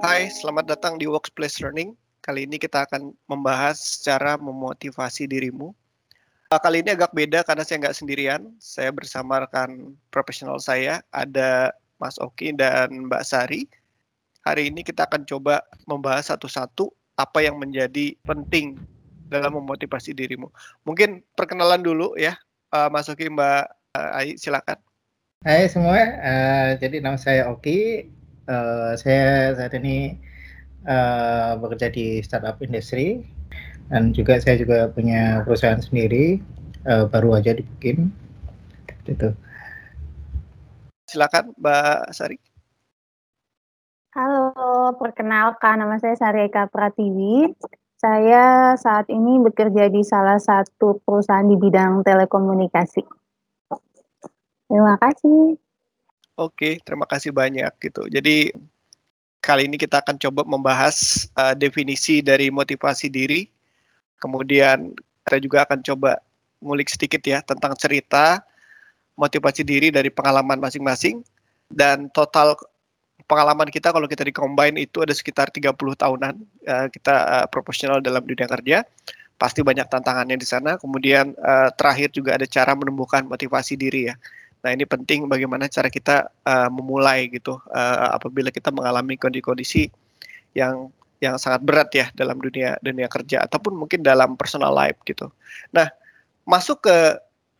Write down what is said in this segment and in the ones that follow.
Hai, selamat datang di Workplace Learning. Kali ini kita akan membahas cara memotivasi dirimu. Uh, kali ini agak beda karena saya nggak sendirian. Saya bersama rekan profesional saya, ada Mas Oki dan Mbak Sari. Hari ini kita akan coba membahas satu-satu apa yang menjadi penting dalam memotivasi dirimu. Mungkin perkenalan dulu ya, uh, Mas Oki, Mbak uh, Ai, silakan. Hai semua, uh, jadi nama saya Oki. Uh, saya saat ini uh, bekerja di startup industri dan juga saya juga punya perusahaan sendiri uh, baru aja dibikin. Gitu. Silakan Mbak Sari. Halo, perkenalkan nama saya Sarika Pratiwi. Saya saat ini bekerja di salah satu perusahaan di bidang telekomunikasi. Terima kasih. Oke, terima kasih banyak gitu. Jadi kali ini kita akan coba membahas uh, definisi dari motivasi diri. Kemudian kita juga akan coba ngulik sedikit ya tentang cerita motivasi diri dari pengalaman masing-masing dan total pengalaman kita kalau kita dikombin itu ada sekitar 30 tahunan uh, kita uh, profesional dalam dunia kerja pasti banyak tantangannya di sana kemudian uh, terakhir juga ada cara menumbuhkan motivasi diri ya nah ini penting bagaimana cara kita uh, memulai gitu uh, apabila kita mengalami kondisi-kondisi yang yang sangat berat ya dalam dunia dunia kerja ataupun mungkin dalam personal life gitu nah masuk ke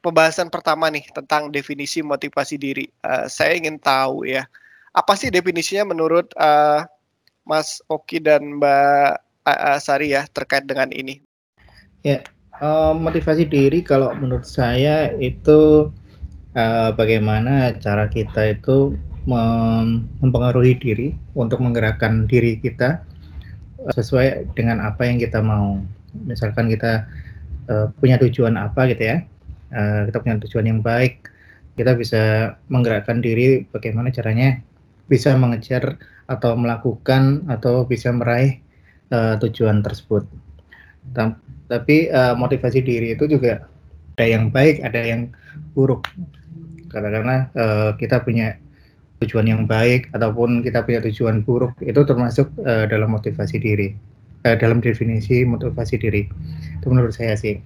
pembahasan pertama nih tentang definisi motivasi diri uh, saya ingin tahu ya apa sih definisinya menurut uh, Mas Oki dan Mbak uh, Sari ya terkait dengan ini? Ya, uh, motivasi diri kalau menurut saya itu uh, bagaimana cara kita itu mem mempengaruhi diri untuk menggerakkan diri kita sesuai dengan apa yang kita mau. Misalkan kita uh, punya tujuan apa gitu ya, uh, kita punya tujuan yang baik, kita bisa menggerakkan diri bagaimana caranya bisa mengejar atau melakukan atau bisa meraih uh, tujuan tersebut. Tapi uh, motivasi diri itu juga ada yang baik, ada yang buruk. Karena uh, kita punya tujuan yang baik ataupun kita punya tujuan buruk itu termasuk uh, dalam motivasi diri, uh, dalam definisi motivasi diri. Itu menurut saya sih.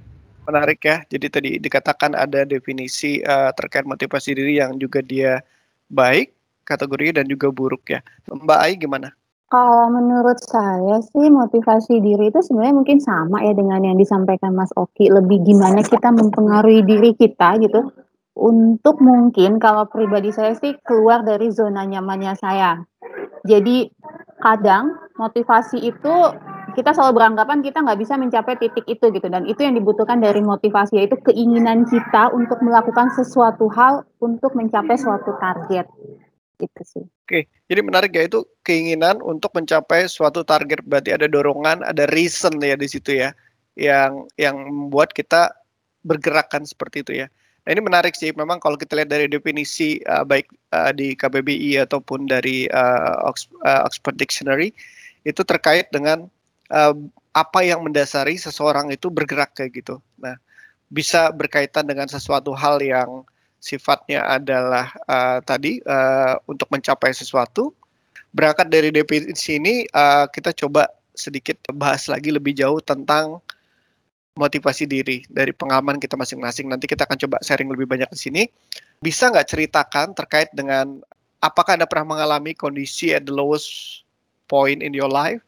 Menarik ya. Jadi tadi dikatakan ada definisi uh, terkait motivasi diri yang juga dia baik, kategori dan juga buruk ya. Mbak Ai gimana? Kalau menurut saya sih motivasi diri itu sebenarnya mungkin sama ya dengan yang disampaikan Mas Oki, lebih gimana kita mempengaruhi diri kita gitu, untuk mungkin kalau pribadi saya sih keluar dari zona nyamannya saya. Jadi kadang motivasi itu kita selalu beranggapan kita nggak bisa mencapai titik itu gitu dan itu yang dibutuhkan dari motivasi yaitu keinginan kita untuk melakukan sesuatu hal untuk mencapai suatu target gitu sih. Oke, jadi menarik ya itu keinginan untuk mencapai suatu target berarti ada dorongan, ada reason ya di situ ya, yang yang membuat kita bergerakan seperti itu ya. Nah ini menarik sih, memang kalau kita lihat dari definisi uh, baik uh, di KBBI ataupun dari uh, Oxford Dictionary itu terkait dengan uh, apa yang mendasari seseorang itu bergerak kayak gitu. Nah bisa berkaitan dengan sesuatu hal yang sifatnya adalah uh, tadi uh, untuk mencapai sesuatu. Berangkat dari definisi ini uh, kita coba sedikit bahas lagi lebih jauh tentang motivasi diri dari pengalaman kita masing-masing. Nanti kita akan coba sharing lebih banyak di sini. Bisa nggak ceritakan terkait dengan apakah Anda pernah mengalami kondisi at the lowest point in your life,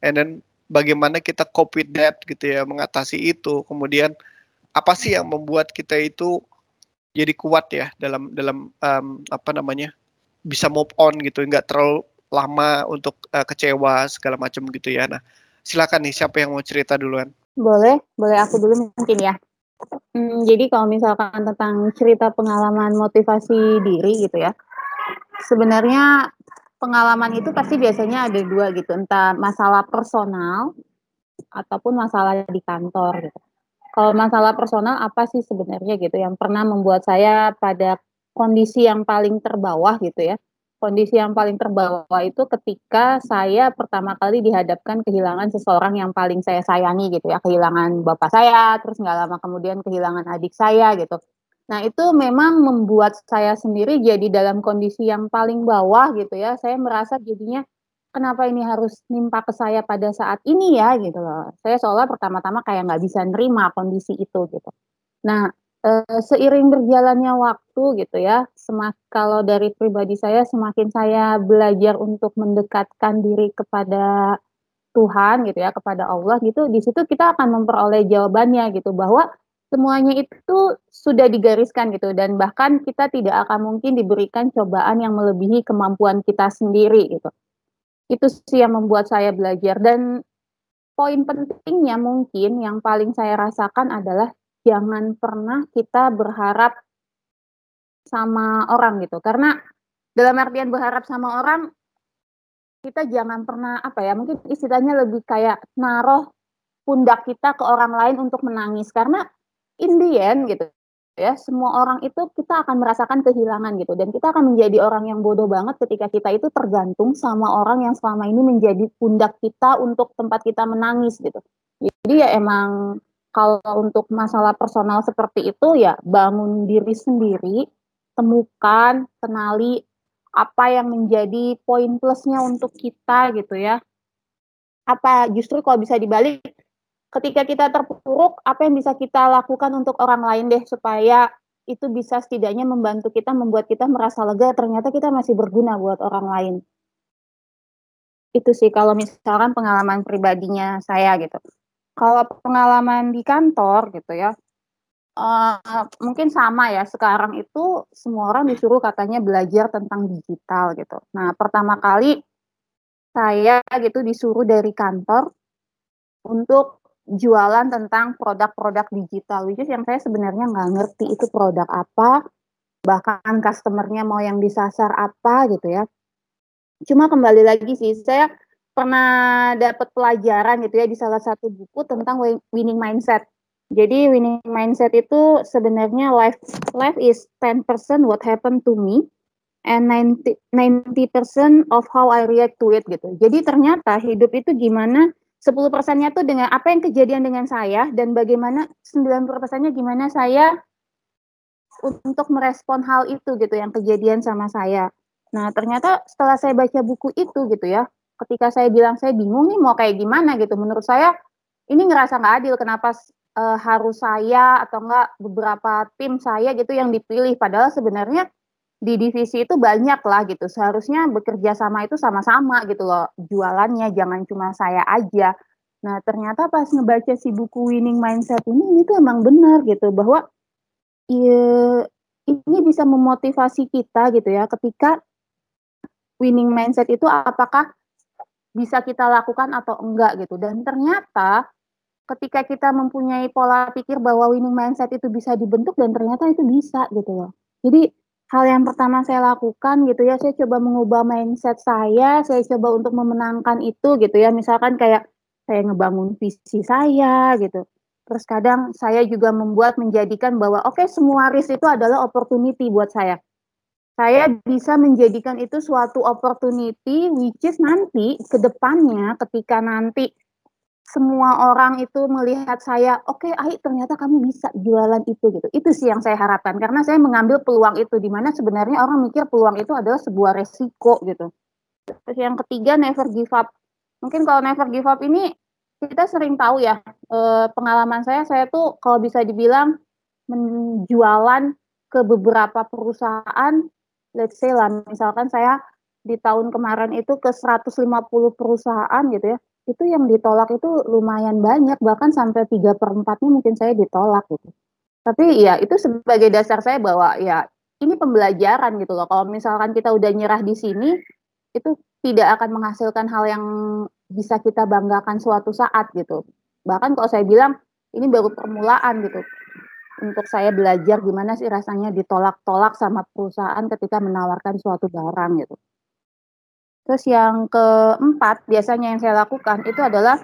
and then bagaimana kita cope with that gitu ya, mengatasi itu. Kemudian apa sih yang membuat kita itu jadi kuat ya dalam dalam um, apa namanya bisa move on gitu nggak terlalu lama untuk uh, kecewa segala macam gitu ya nah silakan nih siapa yang mau cerita duluan boleh boleh aku dulu mungkin ya hmm, jadi kalau misalkan tentang cerita pengalaman motivasi diri gitu ya sebenarnya pengalaman itu pasti biasanya ada dua gitu entah masalah personal ataupun masalah di kantor gitu kalau masalah personal apa sih sebenarnya gitu yang pernah membuat saya pada kondisi yang paling terbawah gitu ya. Kondisi yang paling terbawah itu ketika saya pertama kali dihadapkan kehilangan seseorang yang paling saya sayangi gitu ya, kehilangan bapak saya, terus nggak lama kemudian kehilangan adik saya gitu. Nah, itu memang membuat saya sendiri jadi dalam kondisi yang paling bawah gitu ya. Saya merasa jadinya, kenapa ini harus nimpa ke saya pada saat ini ya gitu loh. Saya seolah pertama-tama kayak nggak bisa nerima kondisi itu gitu. Nah, e, seiring berjalannya waktu gitu ya, semak kalau dari pribadi saya semakin saya belajar untuk mendekatkan diri kepada Tuhan gitu ya, kepada Allah gitu, di situ kita akan memperoleh jawabannya gitu bahwa Semuanya itu sudah digariskan gitu dan bahkan kita tidak akan mungkin diberikan cobaan yang melebihi kemampuan kita sendiri gitu. Itu sih yang membuat saya belajar dan poin pentingnya mungkin yang paling saya rasakan adalah jangan pernah kita berharap sama orang gitu. Karena dalam artian berharap sama orang kita jangan pernah apa ya, mungkin istilahnya lebih kayak naruh pundak kita ke orang lain untuk menangis. Karena in the end gitu ya semua orang itu kita akan merasakan kehilangan gitu. Dan kita akan menjadi orang yang bodoh banget ketika kita itu tergantung sama orang yang selama ini menjadi pundak kita untuk tempat kita menangis gitu. Jadi ya emang kalau untuk masalah personal seperti itu ya bangun diri sendiri temukan kenali apa yang menjadi poin plusnya untuk kita gitu ya apa justru kalau bisa dibalik ketika kita terpuruk, apa yang bisa kita lakukan untuk orang lain deh supaya itu bisa setidaknya membantu kita, membuat kita merasa lega, ternyata kita masih berguna buat orang lain. Itu sih kalau misalkan pengalaman pribadinya saya gitu. Kalau pengalaman di kantor gitu ya, uh, mungkin sama ya, sekarang itu semua orang disuruh katanya belajar tentang digital gitu. Nah, pertama kali saya gitu disuruh dari kantor untuk jualan tentang produk-produk digital, which is yang saya sebenarnya nggak ngerti itu produk apa, bahkan customernya mau yang disasar apa gitu ya. Cuma kembali lagi sih, saya pernah dapat pelajaran gitu ya di salah satu buku tentang winning mindset. Jadi winning mindset itu sebenarnya life life is 10% what happened to me and 90 90% of how I react to it gitu. Jadi ternyata hidup itu gimana 10 persennya tuh dengan apa yang kejadian dengan saya dan bagaimana 90 persennya gimana saya untuk merespon hal itu gitu yang kejadian sama saya. Nah ternyata setelah saya baca buku itu gitu ya, ketika saya bilang saya bingung nih mau kayak gimana gitu, menurut saya ini ngerasa nggak adil kenapa uh, harus saya atau enggak beberapa tim saya gitu yang dipilih padahal sebenarnya di divisi itu banyak lah gitu. Seharusnya bekerja sama itu sama-sama gitu loh jualannya, jangan cuma saya aja. Nah, ternyata pas ngebaca si buku Winning Mindset ini itu emang benar gitu bahwa ya, ini bisa memotivasi kita gitu ya ketika winning mindset itu apakah bisa kita lakukan atau enggak gitu. Dan ternyata ketika kita mempunyai pola pikir bahwa winning mindset itu bisa dibentuk dan ternyata itu bisa gitu loh. Jadi hal yang pertama saya lakukan gitu ya, saya coba mengubah mindset saya, saya coba untuk memenangkan itu gitu ya. Misalkan kayak saya ngebangun visi saya gitu. Terus kadang saya juga membuat menjadikan bahwa oke okay, semua risk itu adalah opportunity buat saya. Saya bisa menjadikan itu suatu opportunity which is nanti ke depannya ketika nanti semua orang itu melihat saya, oke, okay, Ai ternyata kamu bisa jualan itu gitu. Itu sih yang saya harapkan karena saya mengambil peluang itu di mana sebenarnya orang mikir peluang itu adalah sebuah resiko gitu. Terus yang ketiga never give up. Mungkin kalau never give up ini kita sering tahu ya eh, pengalaman saya saya tuh kalau bisa dibilang menjualan ke beberapa perusahaan let's say lah misalkan saya di tahun kemarin itu ke 150 perusahaan gitu ya itu yang ditolak itu lumayan banyak bahkan sampai tiga per empatnya mungkin saya ditolak gitu. Tapi ya itu sebagai dasar saya bahwa ya ini pembelajaran gitu loh. Kalau misalkan kita udah nyerah di sini itu tidak akan menghasilkan hal yang bisa kita banggakan suatu saat gitu. Bahkan kalau saya bilang ini baru permulaan gitu untuk saya belajar gimana sih rasanya ditolak-tolak sama perusahaan ketika menawarkan suatu barang gitu Terus yang keempat biasanya yang saya lakukan itu adalah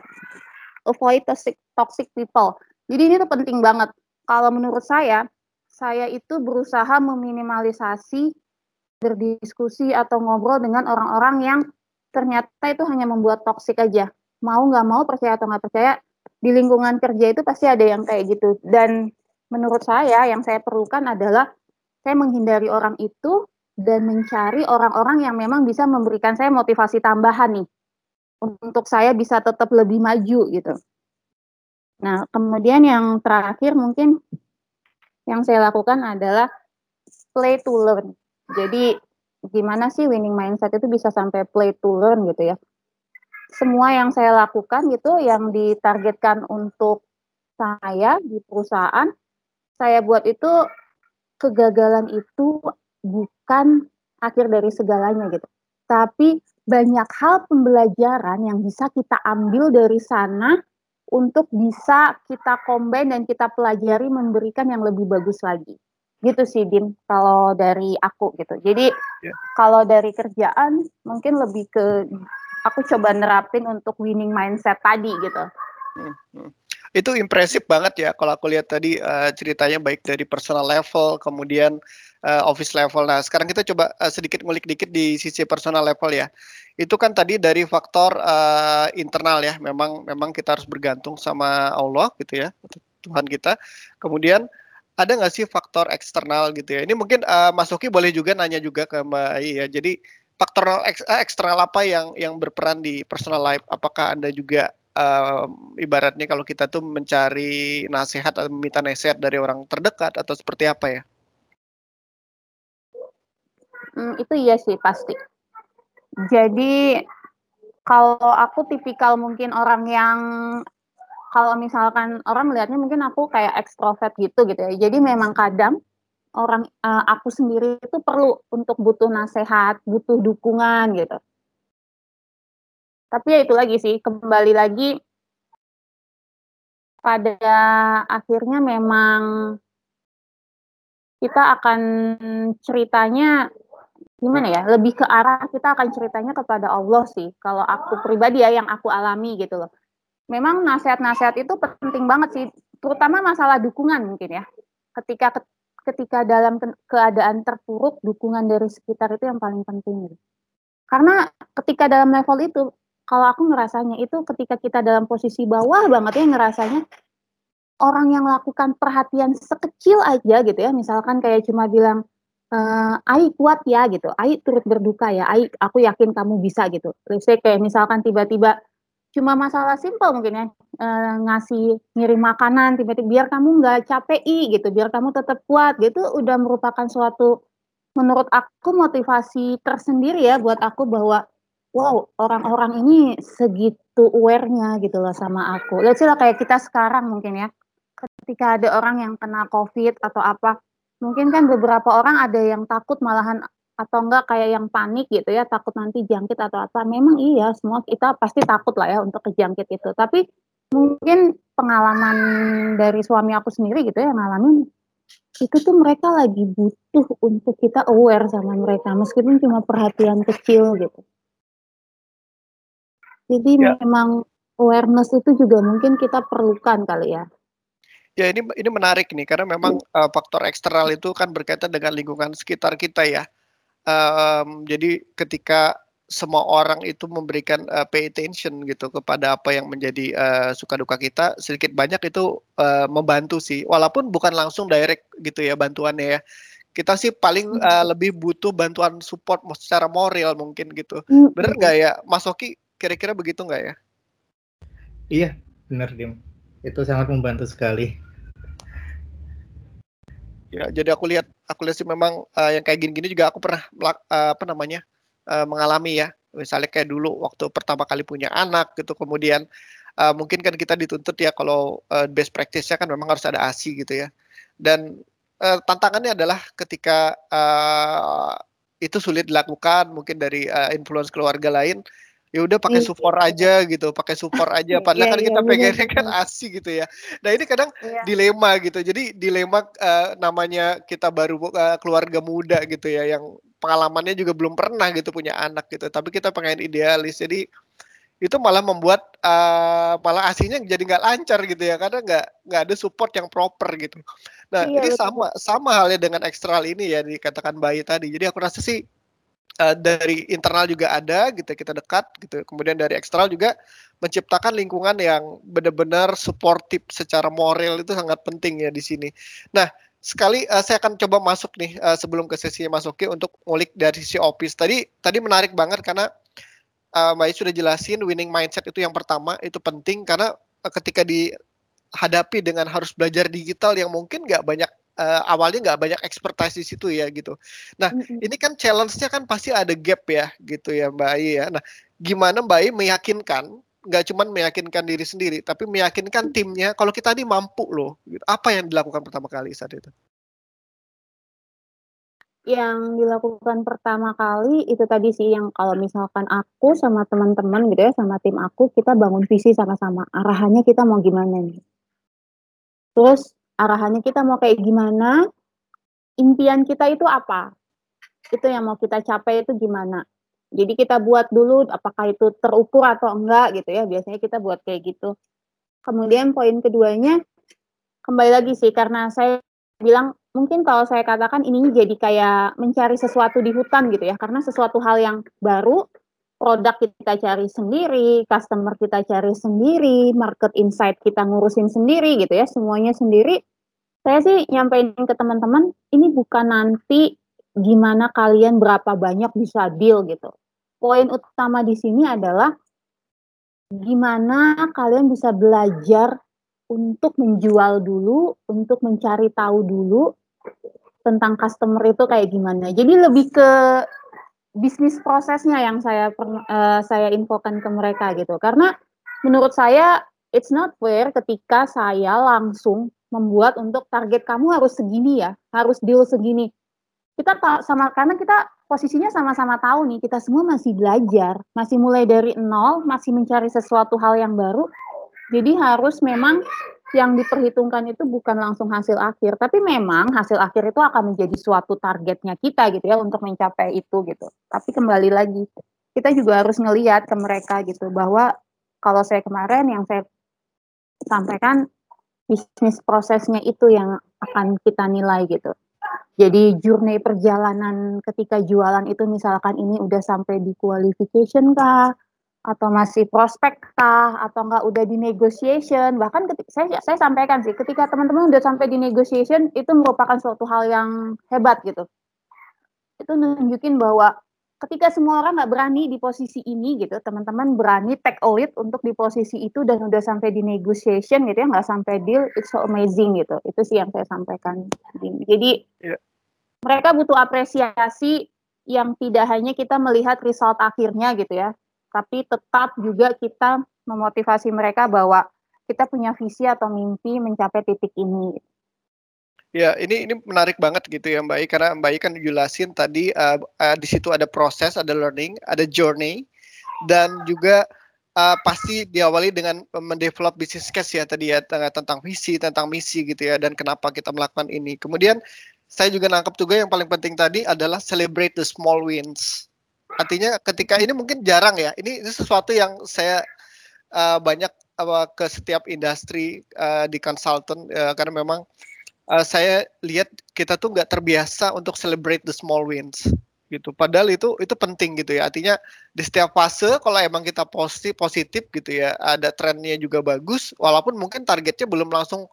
avoid toxic, toxic people. Jadi ini tuh penting banget. Kalau menurut saya, saya itu berusaha meminimalisasi berdiskusi atau ngobrol dengan orang-orang yang ternyata itu hanya membuat toksik aja. Mau nggak mau, percaya atau nggak percaya, di lingkungan kerja itu pasti ada yang kayak gitu. Dan menurut saya yang saya perlukan adalah saya menghindari orang itu dan mencari orang-orang yang memang bisa memberikan saya motivasi tambahan nih untuk saya bisa tetap lebih maju gitu. Nah, kemudian yang terakhir mungkin yang saya lakukan adalah play to learn. Jadi gimana sih winning mindset itu bisa sampai play to learn gitu ya. Semua yang saya lakukan gitu yang ditargetkan untuk saya di perusahaan, saya buat itu kegagalan itu bukan akhir dari segalanya gitu. Tapi banyak hal pembelajaran yang bisa kita ambil dari sana untuk bisa kita combine dan kita pelajari memberikan yang lebih bagus lagi. Gitu sih Dim, kalau dari aku gitu. Jadi yeah. kalau dari kerjaan mungkin lebih ke aku coba nerapin untuk winning mindset tadi gitu. Hmm, hmm. Itu impresif banget ya kalau aku lihat tadi uh, ceritanya baik dari personal level kemudian uh, office level. Nah, sekarang kita coba uh, sedikit ngulik dikit di sisi personal level ya. Itu kan tadi dari faktor uh, internal ya. Memang memang kita harus bergantung sama Allah gitu ya Tuhan kita. Kemudian ada nggak sih faktor eksternal gitu ya? Ini mungkin uh, Mas Oki boleh juga nanya juga ke Mbak Ai ya. Jadi faktor ek, eksternal apa yang yang berperan di personal life? Apakah anda juga uh, ibaratnya kalau kita tuh mencari nasihat atau meminta nasihat dari orang terdekat atau seperti apa ya? Hmm, itu iya sih pasti jadi kalau aku tipikal mungkin orang yang kalau misalkan orang melihatnya mungkin aku kayak ekstrovert gitu gitu ya. Jadi memang kadang orang uh, aku sendiri itu perlu untuk butuh nasihat, butuh dukungan gitu. Tapi ya itu lagi sih, kembali lagi pada akhirnya memang kita akan ceritanya gimana ya lebih ke arah kita akan ceritanya kepada Allah sih kalau aku pribadi ya yang aku alami gitu loh. Memang nasihat-nasihat itu penting banget sih terutama masalah dukungan mungkin ya. Ketika ketika dalam keadaan terpuruk dukungan dari sekitar itu yang paling penting. Karena ketika dalam level itu kalau aku ngerasanya itu ketika kita dalam posisi bawah banget ya ngerasanya orang yang melakukan perhatian sekecil aja gitu ya. Misalkan kayak cuma bilang uh, Ai kuat ya gitu, Ai turut berduka ya, Ai aku yakin kamu bisa gitu. Let's say kayak misalkan tiba-tiba cuma masalah simpel mungkin ya uh, ngasih ngirim makanan tiba-tiba biar kamu nggak capek gitu. Biar kamu tetap kuat gitu. Udah merupakan suatu menurut aku motivasi tersendiri ya buat aku bahwa wow orang-orang ini segitu aware-nya gitu loh sama aku. Let's say lah kayak kita sekarang mungkin ya. Ketika ada orang yang kena covid atau apa mungkin kan beberapa orang ada yang takut malahan atau enggak kayak yang panik gitu ya takut nanti jangkit atau apa. Memang iya semua kita pasti takut lah ya untuk kejangkit itu. Tapi mungkin pengalaman dari suami aku sendiri gitu ya ngalamin itu tuh mereka lagi butuh untuk kita aware sama mereka meskipun cuma perhatian kecil gitu jadi ya. memang awareness itu juga mungkin kita perlukan kali ya. Ya ini ini menarik nih karena memang uh, faktor eksternal itu kan berkaitan dengan lingkungan sekitar kita ya. Um, jadi ketika semua orang itu memberikan uh, pay attention gitu kepada apa yang menjadi uh, suka duka kita sedikit banyak itu uh, membantu sih. Walaupun bukan langsung direct gitu ya bantuannya ya. Kita sih paling uh, lebih butuh bantuan support secara moral mungkin gitu. Hmm. bener nggak ya Mas Oki kira-kira begitu nggak ya? Iya benar Dim. Itu sangat membantu sekali. Ya jadi aku lihat aku lihat sih memang uh, yang kayak gini-gini juga aku pernah uh, apa namanya uh, mengalami ya. Misalnya kayak dulu waktu pertama kali punya anak gitu kemudian uh, mungkin kan kita dituntut ya kalau uh, best practice-nya kan memang harus ada ASI gitu ya. Dan uh, tantangannya adalah ketika uh, itu sulit dilakukan mungkin dari uh, influence keluarga lain ya udah pakai iya. support aja gitu pakai support aja padahal yeah, kan kita yeah, pengennya kan asik gitu ya nah ini kadang yeah. dilema gitu jadi dilema uh, namanya kita baru uh, keluarga muda gitu ya yang pengalamannya juga belum pernah gitu punya anak gitu tapi kita pengen idealis jadi itu malah membuat uh, malah aslinya jadi nggak lancar gitu ya karena nggak nggak ada support yang proper gitu nah iya, ini betul. sama sama halnya dengan eksternal ini ya dikatakan bayi tadi jadi aku rasa sih uh, dari internal juga ada gitu kita dekat gitu. Kemudian dari eksternal juga menciptakan lingkungan yang benar-benar suportif secara moral itu sangat penting ya di sini. Nah sekali uh, saya akan coba masuk nih uh, sebelum ke sesi masuki untuk ngulik dari sisi office tadi tadi menarik banget karena uh, Mbak sudah jelasin winning mindset itu yang pertama itu penting karena uh, ketika dihadapi dengan harus belajar digital yang mungkin nggak banyak uh, awalnya nggak banyak expertise di situ ya gitu. Nah mm -hmm. ini kan challenge-nya kan pasti ada gap ya gitu ya Mbak Ai ya. Nah gimana Mbak Ai meyakinkan nggak cuma meyakinkan diri sendiri, tapi meyakinkan timnya kalau kita ini mampu loh. Gitu. Apa yang dilakukan pertama kali saat itu? Yang dilakukan pertama kali itu tadi sih yang kalau misalkan aku sama teman-teman gitu ya sama tim aku kita bangun visi sama-sama arahannya kita mau gimana nih. Terus arahannya kita mau kayak gimana, impian kita itu apa, itu yang mau kita capai itu gimana. Jadi kita buat dulu apakah itu terukur atau enggak gitu ya, biasanya kita buat kayak gitu. Kemudian poin keduanya, kembali lagi sih karena saya bilang mungkin kalau saya katakan ini jadi kayak mencari sesuatu di hutan gitu ya, karena sesuatu hal yang baru, produk kita cari sendiri, customer kita cari sendiri, market insight kita ngurusin sendiri gitu ya, semuanya sendiri. Saya sih nyampein ke teman-teman, ini bukan nanti gimana kalian berapa banyak bisa deal gitu poin utama di sini adalah gimana kalian bisa belajar untuk menjual dulu, untuk mencari tahu dulu tentang customer itu kayak gimana. Jadi lebih ke bisnis prosesnya yang saya uh, saya infokan ke mereka gitu. Karena menurut saya it's not fair ketika saya langsung membuat untuk target kamu harus segini ya, harus deal segini. Kita sama karena kita posisinya sama-sama tahu nih kita semua masih belajar, masih mulai dari nol, masih mencari sesuatu hal yang baru. Jadi harus memang yang diperhitungkan itu bukan langsung hasil akhir, tapi memang hasil akhir itu akan menjadi suatu targetnya kita gitu ya untuk mencapai itu gitu. Tapi kembali lagi kita juga harus ngelihat ke mereka gitu bahwa kalau saya kemarin yang saya sampaikan bisnis prosesnya itu yang akan kita nilai gitu. Jadi journey perjalanan ketika jualan itu misalkan ini udah sampai di qualification kah? Atau masih prospek kah? Atau enggak udah di negotiation? Bahkan ketika, saya, saya sampaikan sih, ketika teman-teman udah sampai di negotiation, itu merupakan suatu hal yang hebat gitu. Itu nunjukin bahwa ketika semua orang nggak berani di posisi ini gitu, teman-teman berani take a lead untuk di posisi itu dan udah sampai di negotiation gitu ya, nggak sampai deal, it's so amazing gitu. Itu sih yang saya sampaikan. Jadi yeah. mereka butuh apresiasi yang tidak hanya kita melihat result akhirnya gitu ya, tapi tetap juga kita memotivasi mereka bahwa kita punya visi atau mimpi mencapai titik ini. Ya, ini ini menarik banget gitu ya Mbak I, karena Mbak I kan jelasin tadi uh, uh, di situ ada proses, ada learning, ada journey, dan juga uh, pasti diawali dengan mendevelop bisnis case ya tadi ya tentang visi, tentang misi gitu ya, dan kenapa kita melakukan ini. Kemudian saya juga nangkep juga yang paling penting tadi adalah celebrate the small wins. Artinya ketika ini mungkin jarang ya, ini, ini sesuatu yang saya uh, banyak uh, ke setiap industri uh, di konsultan uh, karena memang uh, saya lihat kita tuh nggak terbiasa untuk celebrate the small wins gitu. Padahal itu itu penting gitu ya. Artinya di setiap fase kalau emang kita positif positif gitu ya, ada trennya juga bagus walaupun mungkin targetnya belum langsung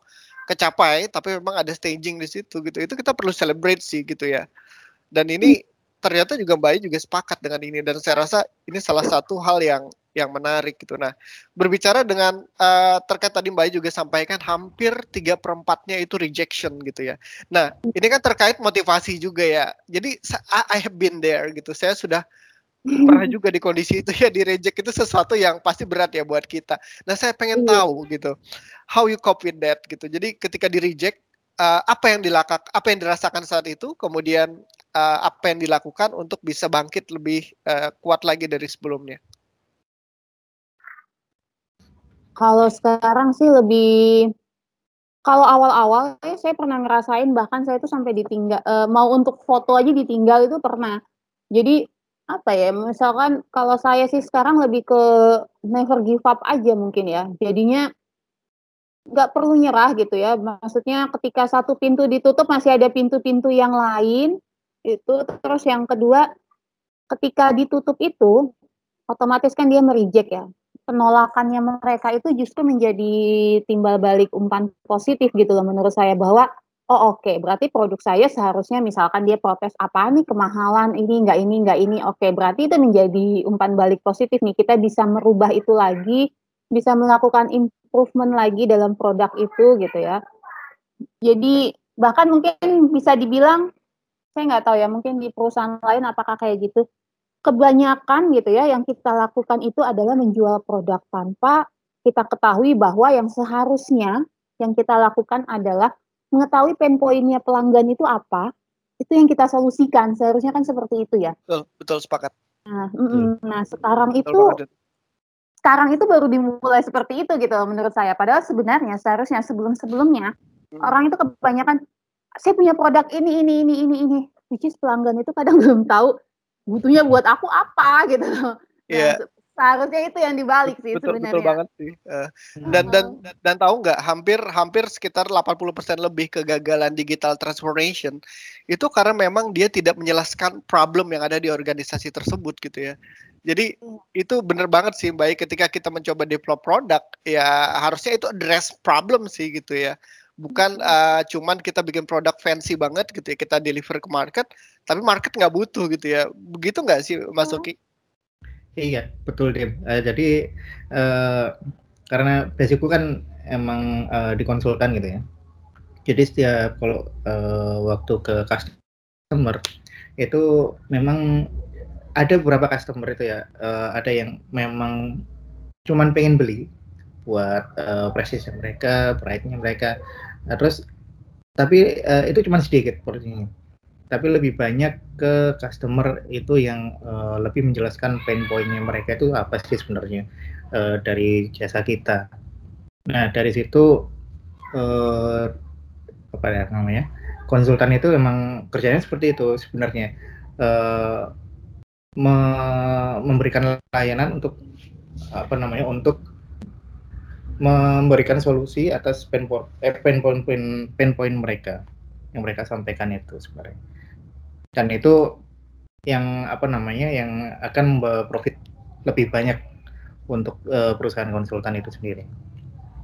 kecapai tapi memang ada staging di situ gitu. Itu kita perlu celebrate sih gitu ya. Dan ini ternyata juga Mbak juga sepakat dengan ini dan saya rasa ini salah satu hal yang yang menarik gitu. Nah, berbicara dengan uh, terkait tadi Mbak juga sampaikan hampir tiga perempatnya itu rejection gitu ya. Nah, ini kan terkait motivasi juga ya. Jadi I have been there gitu. Saya sudah pernah juga di kondisi itu ya di reject itu sesuatu yang pasti berat ya buat kita. Nah, saya pengen iya. tahu gitu how you cope with that gitu. Jadi ketika di reject uh, apa yang dilakak apa yang dirasakan saat itu, kemudian uh, apa yang dilakukan untuk bisa bangkit lebih uh, kuat lagi dari sebelumnya. Kalau sekarang sih lebih kalau awal-awal ya saya pernah ngerasain bahkan saya itu sampai ditinggal uh, mau untuk foto aja ditinggal itu pernah. Jadi apa ya, misalkan kalau saya sih sekarang lebih ke never give up aja mungkin ya. Jadinya nggak perlu nyerah gitu ya. Maksudnya ketika satu pintu ditutup masih ada pintu-pintu yang lain itu. Terus yang kedua ketika ditutup itu, otomatis kan dia mereject ya. Penolakannya mereka itu justru menjadi timbal balik umpan positif gitu loh menurut saya bahwa oh oke okay, berarti produk saya seharusnya misalkan dia protes apa nih kemahalan ini enggak ini enggak ini oke okay, berarti itu menjadi umpan balik positif nih kita bisa merubah itu lagi bisa melakukan improvement lagi dalam produk itu gitu ya jadi bahkan mungkin bisa dibilang saya nggak tahu ya mungkin di perusahaan lain apakah kayak gitu kebanyakan gitu ya yang kita lakukan itu adalah menjual produk tanpa kita ketahui bahwa yang seharusnya yang kita lakukan adalah mengetahui pain point-nya pelanggan itu apa, itu yang kita solusikan. Seharusnya kan seperti itu ya. Betul, betul sepakat. Nah, mm, nah sekarang betul itu banget. sekarang itu baru dimulai seperti itu gitu menurut saya. Padahal sebenarnya seharusnya sebelum-sebelumnya hmm. orang itu kebanyakan saya punya produk ini ini ini ini ini which is pelanggan itu kadang belum tahu butuhnya buat aku apa gitu loh. Yeah. Nah, seharusnya itu yang dibalik sih betul, sebenarnya. Betul banget sih. Uh, dan dan dan tahu nggak hampir hampir sekitar 80% lebih kegagalan digital transformation itu karena memang dia tidak menjelaskan problem yang ada di organisasi tersebut gitu ya. Jadi hmm. itu benar banget sih baik ketika kita mencoba develop produk ya harusnya itu address problem sih gitu ya bukan uh, cuman kita bikin produk fancy banget gitu ya kita deliver ke market tapi market nggak butuh gitu ya begitu nggak sih Mas Oki? Iya betul Dim. Uh, jadi uh, karena basicku kan emang uh, dikonsultan gitu ya. Jadi setiap kalau uh, waktu ke customer itu memang ada beberapa customer itu ya uh, ada yang memang cuman pengen beli buat uh, presisi mereka, pride-nya mereka. Nah, terus tapi uh, itu cuma sedikit porsinya. Tapi lebih banyak ke customer itu yang uh, lebih menjelaskan pain point-nya mereka itu apa sih sebenarnya uh, dari jasa kita. Nah, dari situ uh, apa ya namanya? Konsultan itu memang kerjanya seperti itu sebenarnya. Uh, me memberikan layanan untuk apa namanya untuk memberikan solusi atas point, eh, pain point, pain, point mereka yang mereka sampaikan itu sebenarnya. Dan itu yang apa namanya yang akan profit lebih banyak untuk uh, perusahaan konsultan itu sendiri.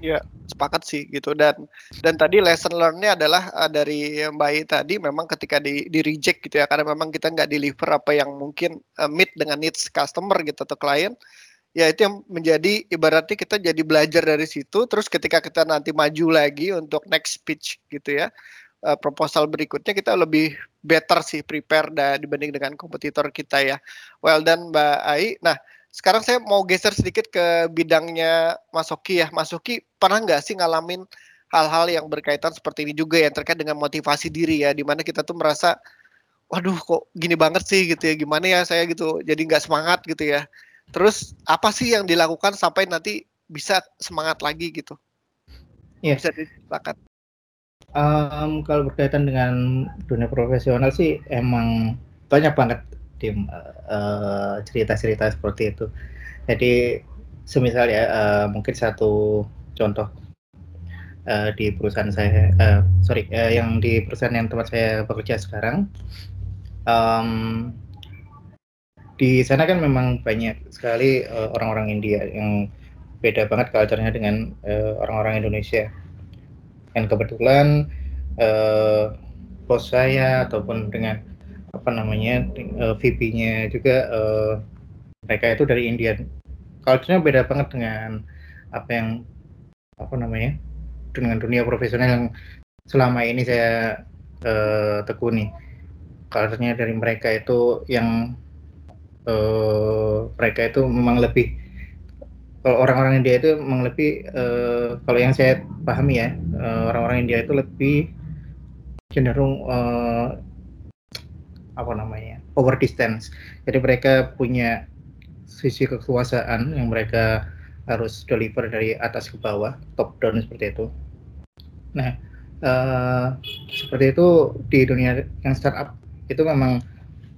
Ya, sepakat sih gitu dan dan tadi lesson learn-nya adalah uh, dari Mbak I tadi memang ketika di, di reject gitu ya karena memang kita nggak deliver apa yang mungkin uh, meet dengan needs customer gitu atau klien ya itu yang menjadi ibaratnya kita jadi belajar dari situ terus ketika kita nanti maju lagi untuk next pitch gitu ya uh, proposal berikutnya kita lebih better sih prepare da, dibanding dengan kompetitor kita ya. Well done Mbak Ai. Nah sekarang saya mau geser sedikit ke bidangnya Mas Oki ya. Mas Oki pernah nggak sih ngalamin hal-hal yang berkaitan seperti ini juga yang terkait dengan motivasi diri ya di mana kita tuh merasa waduh kok gini banget sih gitu ya. Gimana ya saya gitu. Jadi nggak semangat gitu ya Terus apa sih yang dilakukan sampai nanti bisa semangat lagi gitu? Iya. Bisa disepakati. Um, kalau berkaitan dengan dunia profesional sih emang banyak banget tim uh, cerita-cerita seperti itu. Jadi semisal ya uh, mungkin satu contoh uh, di perusahaan saya, uh, sorry, uh, yang di perusahaan yang tempat saya bekerja sekarang, um, di sana kan memang banyak sekali uh, orang-orang India yang beda banget culture-nya dengan uh, orang-orang Indonesia. Dan kebetulan uh, bos saya ataupun dengan apa namanya uh, VP-nya juga uh, mereka itu dari India. Culture-nya beda banget dengan apa yang apa namanya dengan dunia profesional yang selama ini saya uh, tekuni. Culture-nya dari mereka itu yang uh, mereka itu memang lebih kalau orang-orang India itu memang lebih uh, kalau yang saya pahami ya uh, orang-orang India itu lebih cenderung uh, apa namanya over distance. Jadi mereka punya sisi kekuasaan yang mereka harus deliver dari atas ke bawah top down seperti itu. Nah uh, seperti itu di dunia yang startup itu memang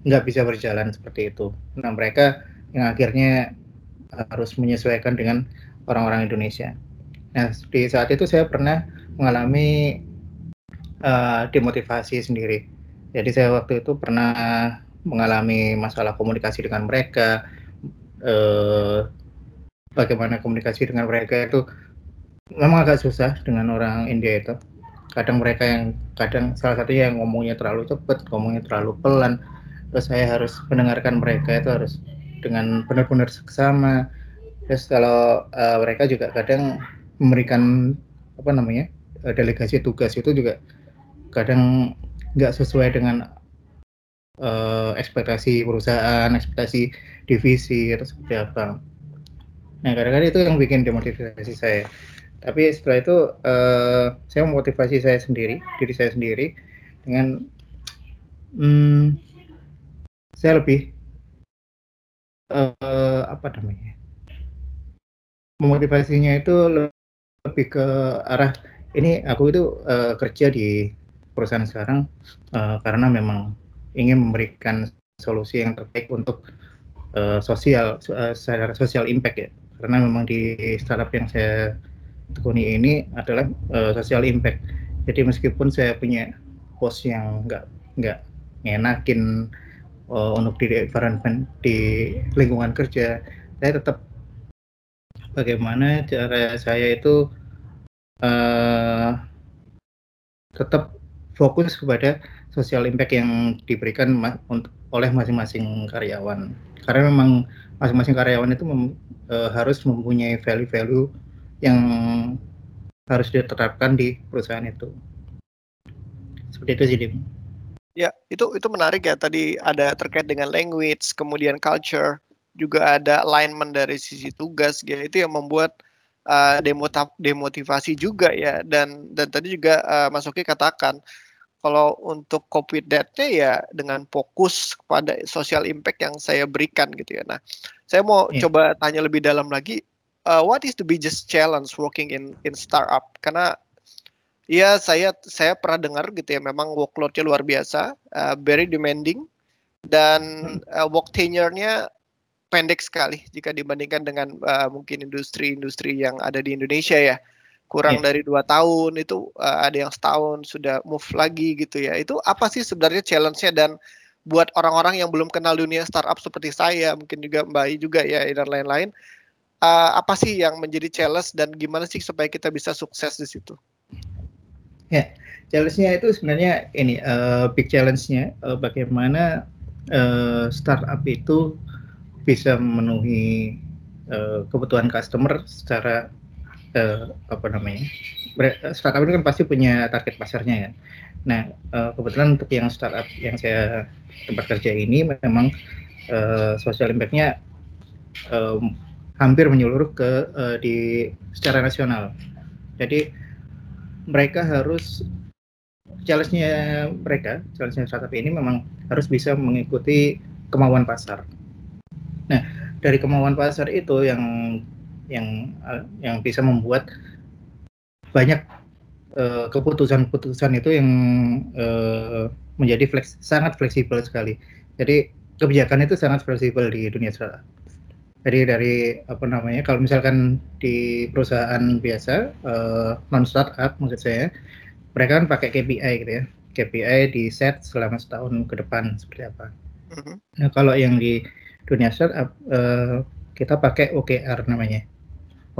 nggak bisa berjalan seperti itu. Nah mereka yang akhirnya harus menyesuaikan dengan orang-orang Indonesia. Nah di saat itu saya pernah mengalami uh, demotivasi sendiri. Jadi saya waktu itu pernah mengalami masalah komunikasi dengan mereka, eh, bagaimana komunikasi dengan mereka itu memang agak susah dengan orang India itu. Kadang mereka yang kadang salah satu yang ngomongnya terlalu cepat, ngomongnya terlalu pelan. Terus saya harus mendengarkan mereka itu harus dengan benar-benar seksama. Terus kalau uh, mereka juga kadang memberikan apa namanya uh, delegasi tugas itu juga kadang nggak sesuai dengan uh, ekspektasi perusahaan, ekspektasi divisi atau seperti apa. Nah kadang-kadang itu yang bikin demotivasi saya. Tapi setelah itu uh, saya memotivasi saya sendiri, diri saya sendiri dengan hmm, saya lebih uh, apa namanya memotivasinya itu lebih ke arah ini aku itu uh, kerja di perusahaan sekarang uh, karena memang ingin memberikan solusi yang terbaik untuk uh, sosial uh, sosial impact ya. Karena memang di startup yang saya tekuni ini adalah uh, social impact. Jadi meskipun saya punya bos yang nggak nggak ngenakin uh, untuk di environment di lingkungan kerja saya tetap bagaimana cara saya itu uh, tetap fokus kepada social impact yang diberikan ma oleh masing-masing karyawan karena memang masing-masing karyawan itu mem, uh, harus mempunyai value-value yang harus diterapkan di perusahaan itu seperti itu sih. Ya, itu itu menarik ya. Tadi ada terkait dengan language, kemudian culture, juga ada alignment dari sisi tugas gitu itu yang membuat uh, demotivasi juga ya dan dan tadi juga uh, Mas Oki katakan kalau untuk COVID that ya dengan fokus kepada social impact yang saya berikan gitu ya. Nah, saya mau yeah. coba tanya lebih dalam lagi, uh, what is the biggest challenge working in in startup? Karena ya saya saya pernah dengar gitu ya, memang workloadnya luar biasa, uh, very demanding dan uh, work tenure-nya pendek sekali jika dibandingkan dengan uh, mungkin industri-industri yang ada di Indonesia ya kurang yeah. dari dua tahun itu uh, ada yang setahun sudah move lagi gitu ya itu apa sih sebenarnya challenge-nya dan buat orang-orang yang belum kenal dunia startup seperti saya mungkin juga Mbak I juga ya dan lain-lain uh, apa sih yang menjadi challenge dan gimana sih supaya kita bisa sukses di situ? Ya, challenge-nya itu sebenarnya ini uh, big challenge-nya uh, bagaimana uh, startup itu bisa memenuhi uh, kebutuhan customer secara uh, apa namanya startup ini kan pasti punya target pasarnya ya. Nah uh, kebetulan untuk yang startup yang saya tempat kerja ini memang uh, social impactnya um, hampir menyeluruh ke uh, di secara nasional. Jadi mereka harus challenge-nya mereka, challenge-nya startup ini memang harus bisa mengikuti kemauan pasar. Nah, dari kemauan pasar itu yang yang yang bisa membuat banyak keputusan keputusan-keputusan itu yang uh, menjadi fleks, sangat fleksibel sekali. Jadi kebijakan itu sangat fleksibel di dunia startup. Jadi dari apa namanya kalau misalkan di perusahaan biasa uh, non startup maksud saya mereka kan pakai KPI gitu ya. KPI di set selama setahun ke depan seperti apa. -huh. Nah kalau yang di dunia startup uh, kita pakai OKR namanya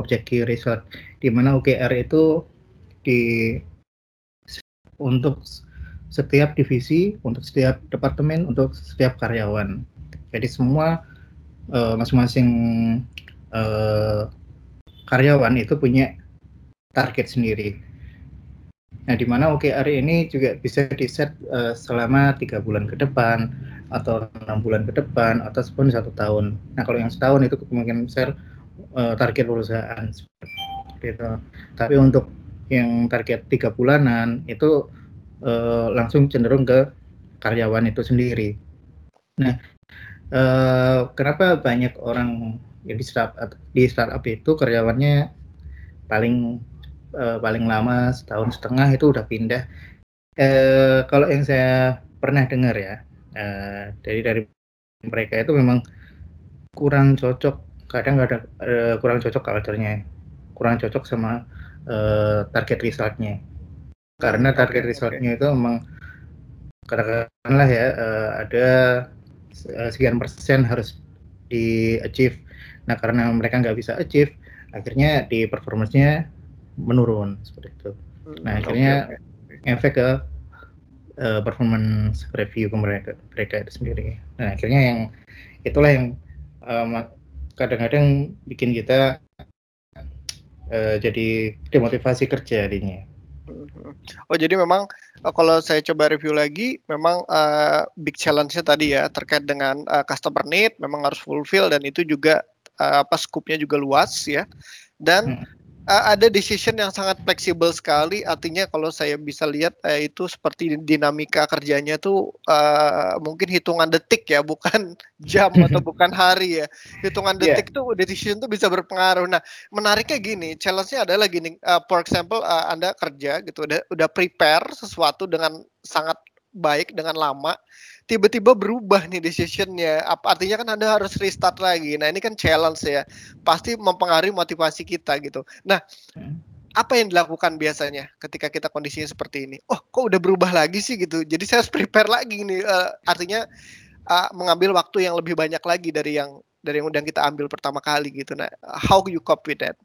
Object Key Result di mana OKR itu di untuk setiap divisi, untuk setiap departemen, untuk setiap karyawan. Jadi semua masing-masing uh, karyawan itu punya target sendiri. Nah, di mana OKR ini juga bisa di set uh, selama tiga bulan ke depan atau enam bulan ke depan atau ataupun satu tahun. Nah, kalau yang setahun itu kemungkinan besar uh, target perusahaan seperti itu. Tapi untuk yang target tiga bulanan itu uh, langsung cenderung ke karyawan itu sendiri. Nah, uh, kenapa banyak orang yang di startup di startup itu karyawannya paling uh, paling lama setahun setengah itu udah pindah. Uh, kalau yang saya pernah dengar ya uh, dari dari mereka itu memang kurang cocok kadang ada uh, kurang cocok culture-nya kurang cocok sama uh, target resultnya karena target resultnya itu memang katakanlah ya uh, ada sekian persen harus di achieve. Nah karena mereka nggak bisa achieve, akhirnya di performance-nya menurun seperti itu. Hmm, nah akhirnya okay, efek ke uh, performance review ke mereka mereka itu sendiri. Nah akhirnya yang itulah yang kadang kadang-kadang bikin kita uh, jadi demotivasi kerja jadinya. Oh jadi memang uh, kalau saya coba review lagi, memang uh, big challenge-nya tadi ya terkait dengan uh, customer need, memang harus fulfill dan itu juga uh, apa skupnya juga luas ya. Dan hmm ada decision yang sangat fleksibel sekali. Artinya kalau saya bisa lihat uh, itu seperti dinamika kerjanya tuh uh, mungkin hitungan detik ya, bukan jam atau bukan hari ya. Hitungan iya. detik yeah. tuh decision tuh bisa berpengaruh. Nah, menariknya gini, challenge-nya adalah gini. Uh, for example, uh, Anda kerja gitu, udah udah prepare sesuatu dengan sangat baik dengan lama tiba-tiba berubah nih decisionnya. Apa artinya kan Anda harus restart lagi. Nah, ini kan challenge ya. Pasti mempengaruhi motivasi kita gitu. Nah, hmm. apa yang dilakukan biasanya ketika kita kondisinya seperti ini? Oh, kok udah berubah lagi sih gitu. Jadi saya harus prepare lagi nih. Uh, artinya uh, mengambil waktu yang lebih banyak lagi dari yang dari yang udah kita ambil pertama kali gitu. Nah, how you cope with that?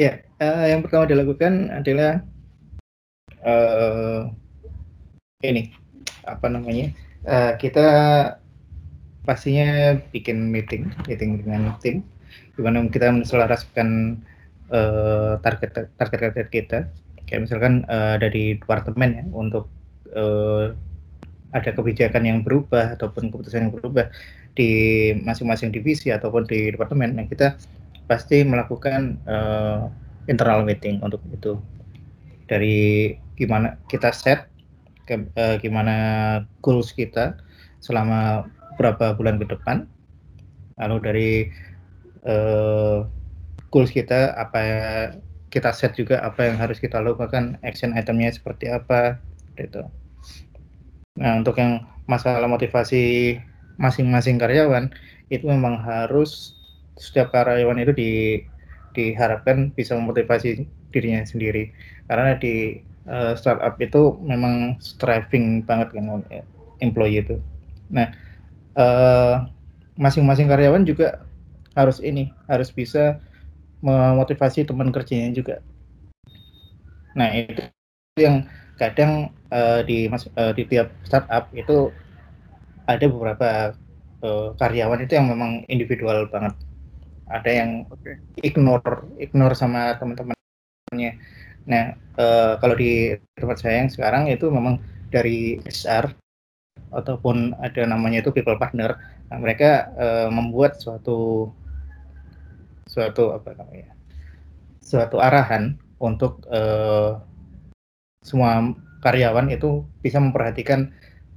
Ya, uh, yang pertama dilakukan adalah uh, ini apa namanya? Uh, kita pastinya bikin meeting, meeting dengan tim, di mana kita menyelaraskan uh, target target target kita. Kayak misalkan uh, dari departemen ya untuk uh, ada kebijakan yang berubah ataupun keputusan yang berubah di masing-masing divisi ataupun di departemen, nah kita pasti melakukan uh, internal meeting untuk itu. Dari gimana kita set uh, gimana goals kita selama beberapa bulan ke depan. Lalu dari uh, goals kita apa kita set juga apa yang harus kita lakukan, action itemnya seperti apa, gitu. Nah untuk yang masalah motivasi masing-masing karyawan itu memang harus setiap karyawan itu di diharapkan bisa memotivasi dirinya sendiri karena di uh, startup itu memang striving banget kan employee itu. Nah, uh, masing-masing karyawan juga harus ini harus bisa memotivasi teman kerjanya juga. Nah itu yang kadang uh, di uh, di tiap startup itu ada beberapa uh, karyawan itu yang memang individual banget. Ada yang okay. ignore ignore sama teman-temannya Nah, uh, kalau di tempat saya yang sekarang itu memang dari HR ataupun ada namanya itu people partner. Nah, mereka uh, membuat suatu suatu apa namanya? suatu arahan untuk uh, semua karyawan itu bisa memperhatikan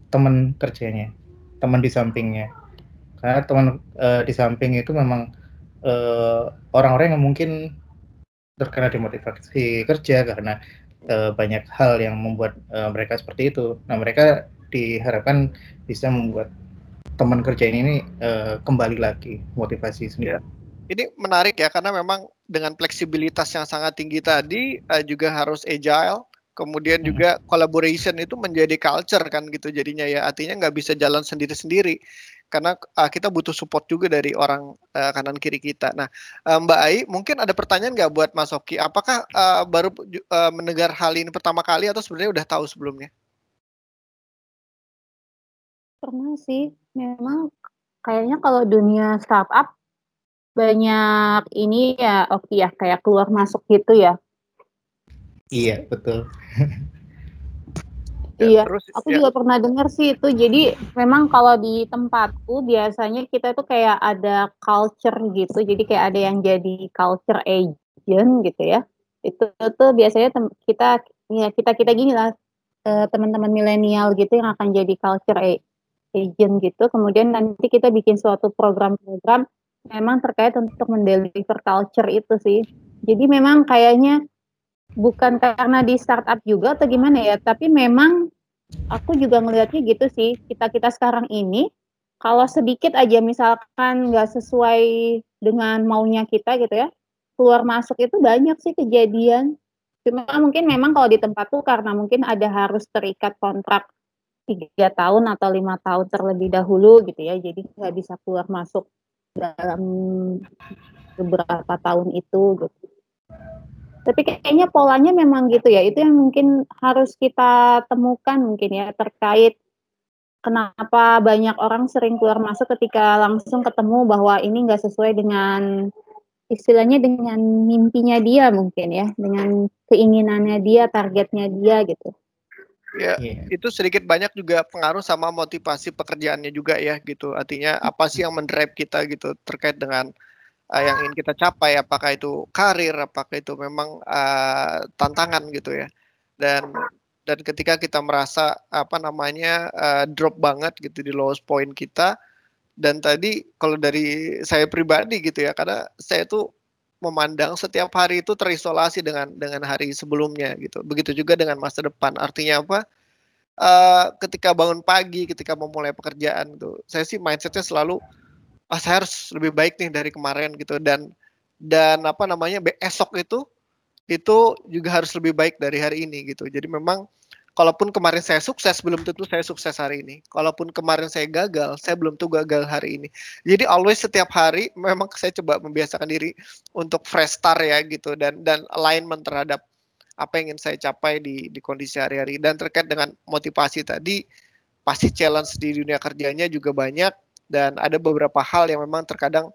teman kerjanya, teman di sampingnya. Karena teman uh, di samping itu memang orang-orang uh, yang mungkin terkena demotivasi kerja karena uh, banyak hal yang membuat uh, mereka seperti itu. Nah, mereka diharapkan bisa membuat teman kerja ini uh, kembali lagi motivasi sendiri. Ya. Ini menarik ya karena memang dengan fleksibilitas yang sangat tinggi tadi uh, juga harus agile, kemudian hmm. juga collaboration itu menjadi culture kan gitu jadinya ya artinya nggak bisa jalan sendiri-sendiri karena uh, kita butuh support juga dari orang uh, kanan kiri kita. Nah, uh, Mbak Ai, mungkin ada pertanyaan nggak buat Mas Oki? Apakah uh, baru uh, mendengar hal ini pertama kali atau sebenarnya udah tahu sebelumnya? Pernah sih, memang kayaknya kalau dunia startup banyak ini ya Oki ya kayak keluar masuk gitu ya. Iya betul. Iya, terus aku ya. juga pernah dengar sih itu. Jadi memang kalau di tempatku biasanya kita tuh kayak ada culture gitu. Jadi kayak ada yang jadi culture agent gitu ya. Itu tuh biasanya kita ya kita kita gini lah eh, teman-teman milenial gitu yang akan jadi culture agent gitu. Kemudian nanti kita bikin suatu program-program memang terkait untuk mendeliver culture itu sih. Jadi memang kayaknya bukan karena di startup juga atau gimana ya, tapi memang aku juga ngelihatnya gitu sih. Kita-kita sekarang ini kalau sedikit aja misalkan nggak sesuai dengan maunya kita gitu ya, keluar masuk itu banyak sih kejadian. Cuma mungkin memang kalau di tempat tuh karena mungkin ada harus terikat kontrak 3 tahun atau 5 tahun terlebih dahulu gitu ya, jadi nggak bisa keluar masuk dalam beberapa tahun itu gitu. Tapi kayaknya polanya memang gitu ya, itu yang mungkin harus kita temukan mungkin ya terkait kenapa banyak orang sering keluar masuk ketika langsung ketemu bahwa ini nggak sesuai dengan istilahnya dengan mimpinya dia mungkin ya, dengan keinginannya dia, targetnya dia gitu. Ya, yeah. itu sedikit banyak juga pengaruh sama motivasi pekerjaannya juga ya gitu. Artinya apa sih yang mendrive kita gitu terkait dengan uh, yang ingin kita capai apakah itu karir apakah itu memang uh, tantangan gitu ya. Dan dan ketika kita merasa apa namanya uh, drop banget gitu di lowest point kita dan tadi kalau dari saya pribadi gitu ya karena saya tuh memandang setiap hari itu terisolasi dengan dengan hari sebelumnya gitu. Begitu juga dengan masa depan. Artinya apa? Uh, ketika bangun pagi ketika memulai pekerjaan tuh saya sih mindsetnya selalu ah saya harus lebih baik nih dari kemarin gitu dan dan apa namanya esok itu itu juga harus lebih baik dari hari ini gitu. Jadi memang kalaupun kemarin saya sukses belum tentu saya sukses hari ini. Kalaupun kemarin saya gagal, saya belum tentu gagal hari ini. Jadi always setiap hari memang saya coba membiasakan diri untuk fresh start ya gitu dan dan alignment terhadap apa yang ingin saya capai di di kondisi hari-hari dan terkait dengan motivasi tadi pasti challenge di dunia kerjanya juga banyak dan ada beberapa hal yang memang terkadang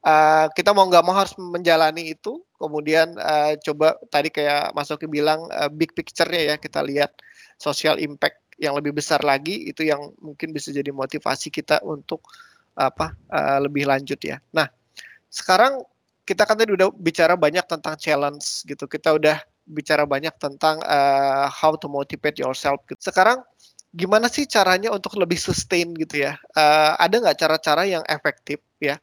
uh, kita mau nggak mau harus menjalani itu kemudian uh, coba tadi kayak Mas Oki bilang uh, big picture-nya ya kita lihat social impact yang lebih besar lagi itu yang mungkin bisa jadi motivasi kita untuk apa uh, lebih lanjut ya. Nah sekarang kita kan tadi udah bicara banyak tentang challenge gitu kita udah bicara banyak tentang uh, how to motivate yourself. Sekarang gimana sih caranya untuk lebih sustain gitu ya? Uh, ada nggak cara-cara yang efektif ya,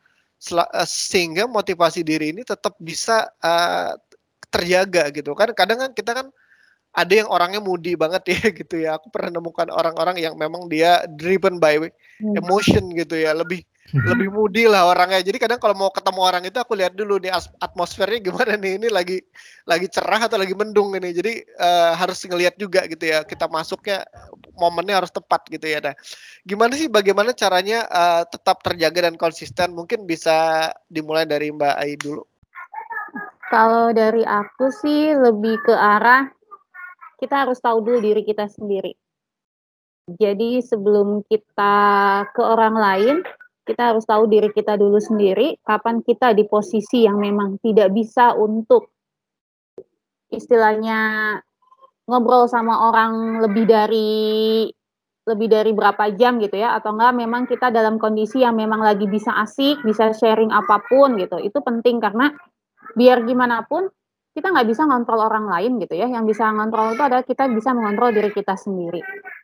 uh, sehingga motivasi diri ini tetap bisa uh, terjaga gitu kan? Kadang kan kita kan ada yang orangnya moody banget ya gitu ya. Aku pernah nemukan orang-orang yang memang dia driven by hmm. emotion gitu ya, lebih lebih moody lah orangnya. Jadi kadang kalau mau ketemu orang itu aku lihat dulu nih atmosfernya gimana nih ini lagi lagi cerah atau lagi mendung ini. Jadi uh, harus ngelihat juga gitu ya. Kita masuknya momennya harus tepat gitu ya. Nah, gimana sih bagaimana caranya uh, tetap terjaga dan konsisten? Mungkin bisa dimulai dari Mbak Ai dulu. Kalau dari aku sih lebih ke arah kita harus tahu dulu diri kita sendiri. Jadi sebelum kita ke orang lain, kita harus tahu diri kita dulu sendiri, kapan kita di posisi yang memang tidak bisa untuk istilahnya ngobrol sama orang lebih dari lebih dari berapa jam gitu ya atau enggak memang kita dalam kondisi yang memang lagi bisa asik, bisa sharing apa pun gitu. Itu penting karena biar gimana pun kita nggak bisa ngontrol orang lain gitu ya. Yang bisa ngontrol itu adalah kita bisa mengontrol diri kita sendiri.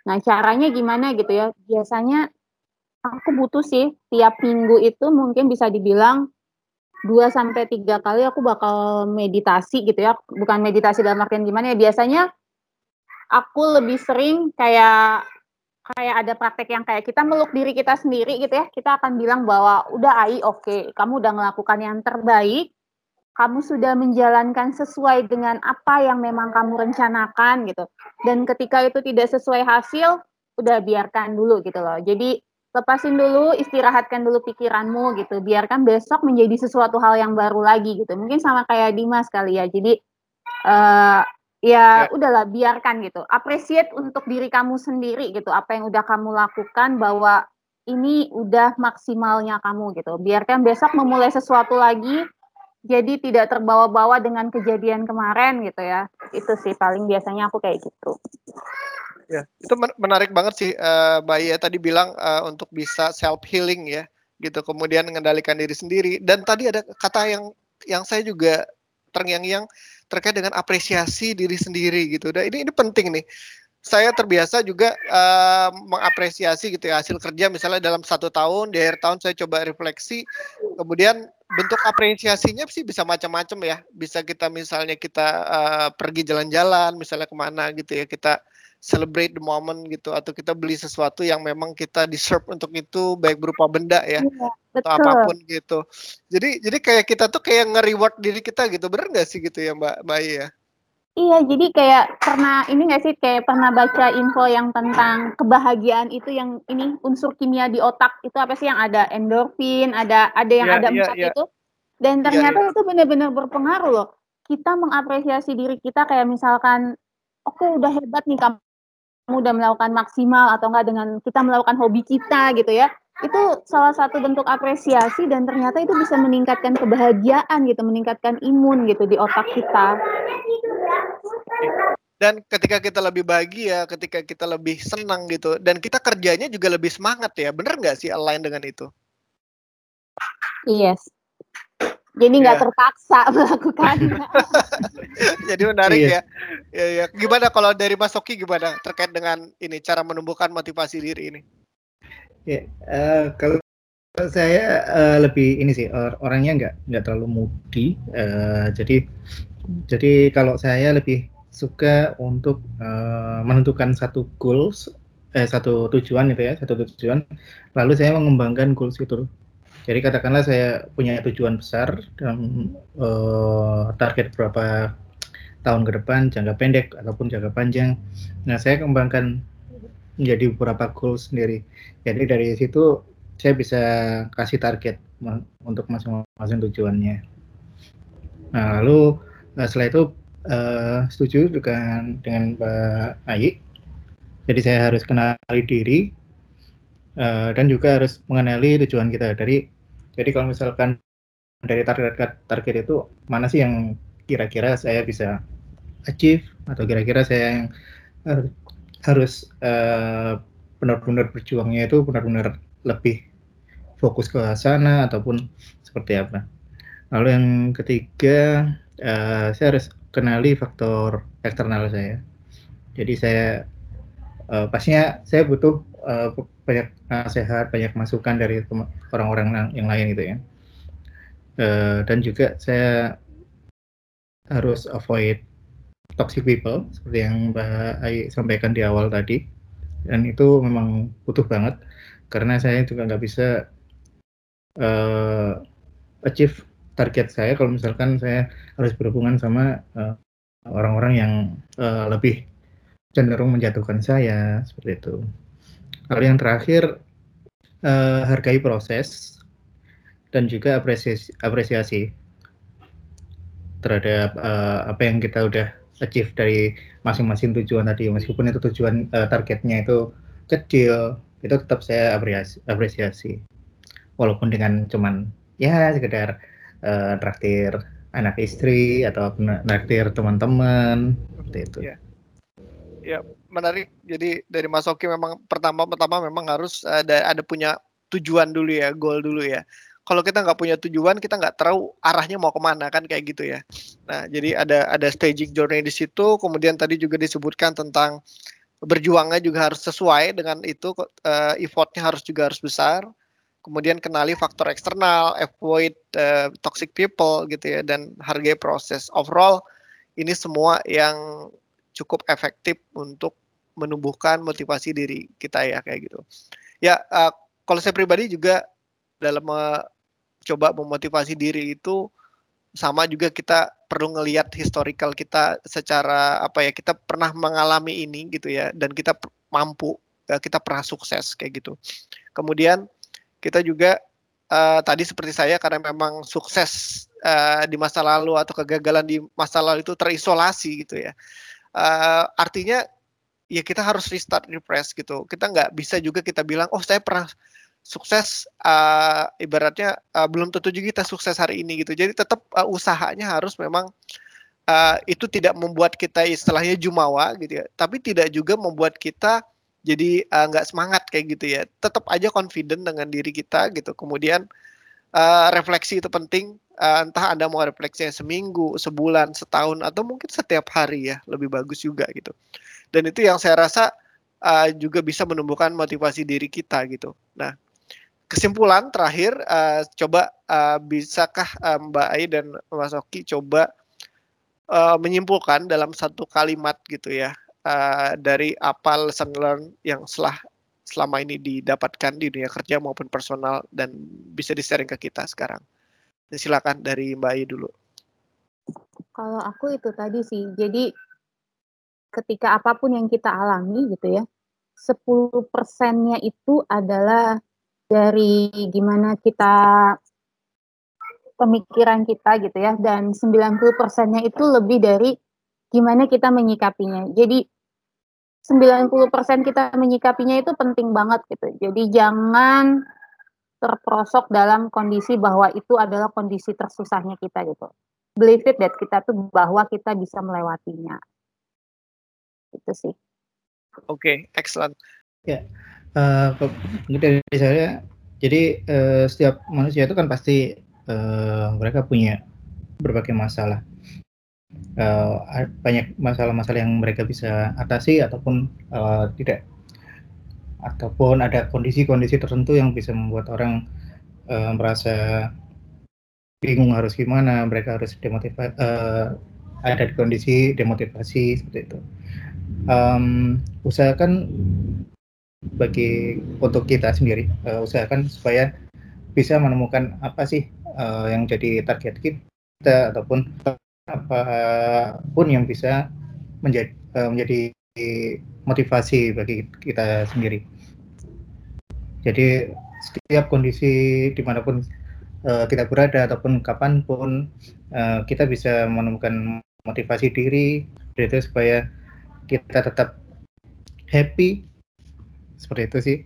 Nah, caranya gimana gitu ya? Biasanya Aku butuh sih, tiap minggu itu mungkin bisa dibilang 2 sampai 3 kali aku bakal meditasi gitu ya, bukan meditasi dalam artian gimana ya, biasanya aku lebih sering kayak kayak ada praktek yang kayak kita meluk diri kita sendiri gitu ya, kita akan bilang bahwa, "Udah Ai, oke, kamu udah melakukan yang terbaik, kamu sudah menjalankan sesuai dengan apa yang memang kamu rencanakan," gitu. Dan ketika itu tidak sesuai hasil, udah biarkan dulu gitu loh. Jadi lepasin dulu, istirahatkan dulu pikiranmu gitu. Biarkan besok menjadi sesuatu hal yang baru lagi gitu. Mungkin sama kayak Dimas kali ya. Jadi uh, ya, ya udahlah biarkan gitu. Appreciate untuk diri kamu sendiri gitu. Apa yang udah kamu lakukan bahwa ini udah maksimalnya kamu gitu. Biarkan besok memulai sesuatu lagi. Jadi tidak terbawa-bawa dengan kejadian kemarin gitu ya. Itu sih paling biasanya aku kayak gitu. Ya, itu menarik banget sih uh, Mbak ya tadi bilang uh, untuk bisa self healing ya, gitu. Kemudian mengendalikan diri sendiri dan tadi ada kata yang yang saya juga terngiang-ngiang terkait dengan apresiasi diri sendiri gitu. Dan ini ini penting nih. Saya terbiasa juga uh, mengapresiasi gitu ya hasil kerja misalnya dalam satu tahun di akhir tahun saya coba refleksi, kemudian bentuk apresiasinya sih bisa macam-macam ya. Bisa kita misalnya kita uh, pergi jalan-jalan, misalnya ke mana gitu ya kita celebrate the moment gitu atau kita beli sesuatu yang memang kita deserve untuk itu baik berupa benda ya iya, atau apa pun gitu. Jadi jadi kayak kita tuh kayak nge-reward diri kita gitu. Bener nggak sih gitu ya Mbak Mbak ya? Iya, jadi kayak pernah ini nggak sih, kayak pernah baca info yang tentang kebahagiaan itu yang ini, unsur kimia di otak itu apa sih yang ada endorfin, ada ada yang Iya ada 4 iya. itu, dan Iya ternyata iya. itu benar-benar berpengaruh loh. Kita mengapresiasi diri kita kayak misalkan, "Oke, udah hebat nih kamu udah melakukan maksimal," atau enggak dengan kita melakukan hobi kita gitu ya. Itu salah satu bentuk apresiasi dan ternyata itu bisa meningkatkan kebahagiaan gitu, meningkatkan imun gitu di otak kita. Dan ketika kita lebih bahagia, ketika kita lebih senang gitu, dan kita kerjanya juga lebih semangat ya, bener nggak sih align dengan itu? Yes. Jadi nggak Iya. terpaksa melakukannya. Jadi menarik Iya. ya. Iya iya. Gimana kalau dari Mas Oki gimana terkait dengan ini, cara menumbuhkan motivasi diri ini? Ya, eee, kalau saya, eee, lebih ini sih, or orangnya nggak nggak terlalu moody, eee, jadi jadi kalau saya lebih suka untuk, eee, menentukan satu goals, eh, satu tujuan gitu ya, satu tujuan, lalu saya mengembangkan goals itu. Jadi katakanlah saya punya tujuan besar dalam, eee, target berapa tahun ke depan, jangka pendek ataupun jangka panjang. Nah, saya kembangkan menjadi beberapa goals sendiri. Jadi dari situ saya bisa kasih target untuk masing-masing tujuannya. Nah, lalu, eee, setelah itu, eee, setuju dengan dengan Mbak Ayi. Jadi saya harus kenali diri, eee, dan juga harus mengenali tujuan kita. Dari jadi kalau misalkan dari target target itu mana sih yang kira-kira saya bisa achieve atau kira-kira saya yang harus, eee, benar-benar berjuangnya itu benar-benar lebih fokus ke sana ataupun seperti apa. Lalu yang ketiga, eee, saya harus kenali faktor eksternal saya. Jadi saya, eee, pastinya saya butuh, eee, banyak nasehat, banyak masukan dari orang-orang yang lain gitu ya. Eee, dan juga saya harus avoid toxic people seperti yang Mbak Ayi sampaikan di awal tadi, dan itu memang butuh banget karena saya juga nggak bisa eee, achieve target saya kalau misalkan saya harus berhubungan sama, eee, orang-orang yang, eee, lebih cenderung menjatuhkan saya, seperti itu. Lalu yang terakhir, eee, hargai proses dan juga apresiasi apresiasi terhadap, eee, apa yang kita udah achieve dari masing-masing tujuan tadi, meskipun itu tujuan, eee, targetnya itu kecil, itu tetap saya apreasi apresiasi. Walaupun dengan cuman ya sekedar, eee, traktir anak istri atau ne naktir teman-teman, seperti itu. Iya. Ya, menarik. Jadi dari Mas Oki memang pertama-tama memang harus ada ada punya tujuan dulu ya, goal dulu ya. Kalau kita nggak punya tujuan, kita nggak tahu arahnya mau ke mana kan kayak gitu ya. Nah, jadi ada ada staging journey di situ, kemudian tadi juga disebutkan tentang berjuangnya juga harus sesuai dengan itu, eee, effort-nya harus juga harus besar. Kemudian kenali faktor eksternal, avoid, eee, toxic people gitu ya, dan hargai proses. Overall, ini semua yang cukup efektif untuk menumbuhkan motivasi diri kita ya, kayak gitu. Ya, eee, kalau saya pribadi juga dalam coba memotivasi diri itu, sama juga kita perlu ngelihat historical kita secara apa ya, kita pernah mengalami ini gitu ya, dan kita mampu, eee, kita pernah sukses kayak gitu. Kemudian kita juga, eee, tadi seperti saya karena memang sukses, eee, di masa lalu atau kegagalan di masa lalu itu terisolasi gitu ya. Eee, artinya ya kita harus restart, refresh gitu. Kita nggak bisa juga kita bilang, "Oh saya pernah sukses," eee, ibaratnya, eee, belum tentu juga kita sukses hari ini gitu. Jadi tetap, eee, usahanya harus memang, eee, itu tidak membuat kita istilahnya jumawa gitu ya, tapi tidak juga membuat kita jadi, nggak semangat kayak gitu ya. Tetap aja confident dengan diri kita gitu. Kemudian, eee, refleksi itu penting, eee, entah Anda mau refleksinya seminggu, sebulan, setahun, atau mungkin setiap hari ya, lebih bagus juga gitu. Dan itu yang saya rasa, eee, juga bisa menumbuhkan motivasi diri kita gitu. Nah, kesimpulan terakhir, eee, coba, eee, bisakah, eee, Mbak Ai dan Mas Oki coba, eee, menyimpulkan dalam satu kalimat gitu ya, eee, dari apa lesson learn yang selah selama ini didapatkan di dunia kerja maupun personal dan bisa di-sharing ke kita sekarang. Silakan dari Mbak Ai dulu. Kalau aku itu tadi sih, jadi ketika apa pun yang kita alami gitu ya, 10 persennya itu adalah dari gimana kita pemikiran kita gitu ya, dan 90 persennya itu lebih dari gimana kita menyikapinya. Jadi 90% kita menyikapinya itu penting banget gitu. Jadi jangan terperosok dalam kondisi bahwa itu adalah kondisi tersusahnya kita gitu. Believe it that kita tuh bahwa kita bisa melewatinya. Itu sih. Oke, okay, excellent. Ya, uh, dari saya, jadi uh, setiap manusia itu kan pasti uh, mereka punya berbagai masalah. Uh, banyak masalah-masalah yang mereka bisa atasi ataupun uh, tidak. Ataupun ada kondisi-kondisi tertentu yang bisa membuat orang uh, merasa bingung harus gimana mereka harus demotivasi uh, ada di kondisi demotivasi seperti itu. Um, usahakan bagi untuk kita sendiri uh, usahakan supaya bisa menemukan apa sih uh, yang jadi target kita ataupun apa pun yang bisa menjadi uh, menjadi motivasi bagi kita sendiri. Jadi setiap kondisi di mana pun uh, kita berada ataupun kapan pun uh, kita bisa menemukan motivasi diri itu supaya kita tetap happy seperti itu sih.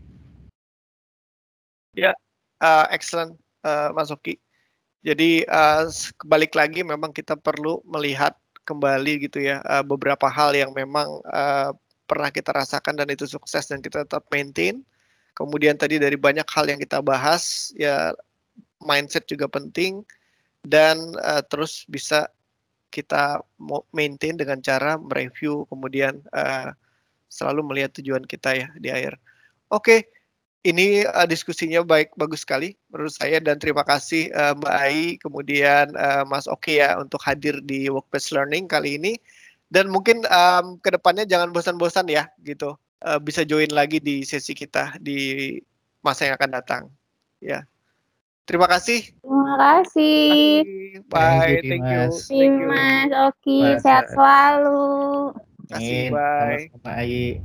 Ya, uh, excellent uh, Mas Oki. Jadi uh, kebalik lagi memang kita perlu melihat kembali gitu ya uh, beberapa hal yang memang uh, pernah kita rasakan dan itu sukses dan kita tetap maintain. Kemudian tadi dari banyak hal yang kita bahas ya mindset juga penting dan uh, terus bisa kita maintain dengan cara mereview kemudian uh, selalu melihat tujuan kita ya di akhir. Oke, okay ini uh, diskusinya baik bagus sekali menurut saya dan terima kasih uh, Mbak Ai kemudian uh, Mas Oke ya untuk hadir di Workplace Learning kali ini. Dan mungkin um, ke depannya jangan bosan-bosan ya gitu uh, bisa join lagi di sesi kita di masa yang akan datang. Ya. Terima kasih. Terima kasih. Bye. Thank you thank you. Mas. Oke sehat selalu kasih. Bye. Bye.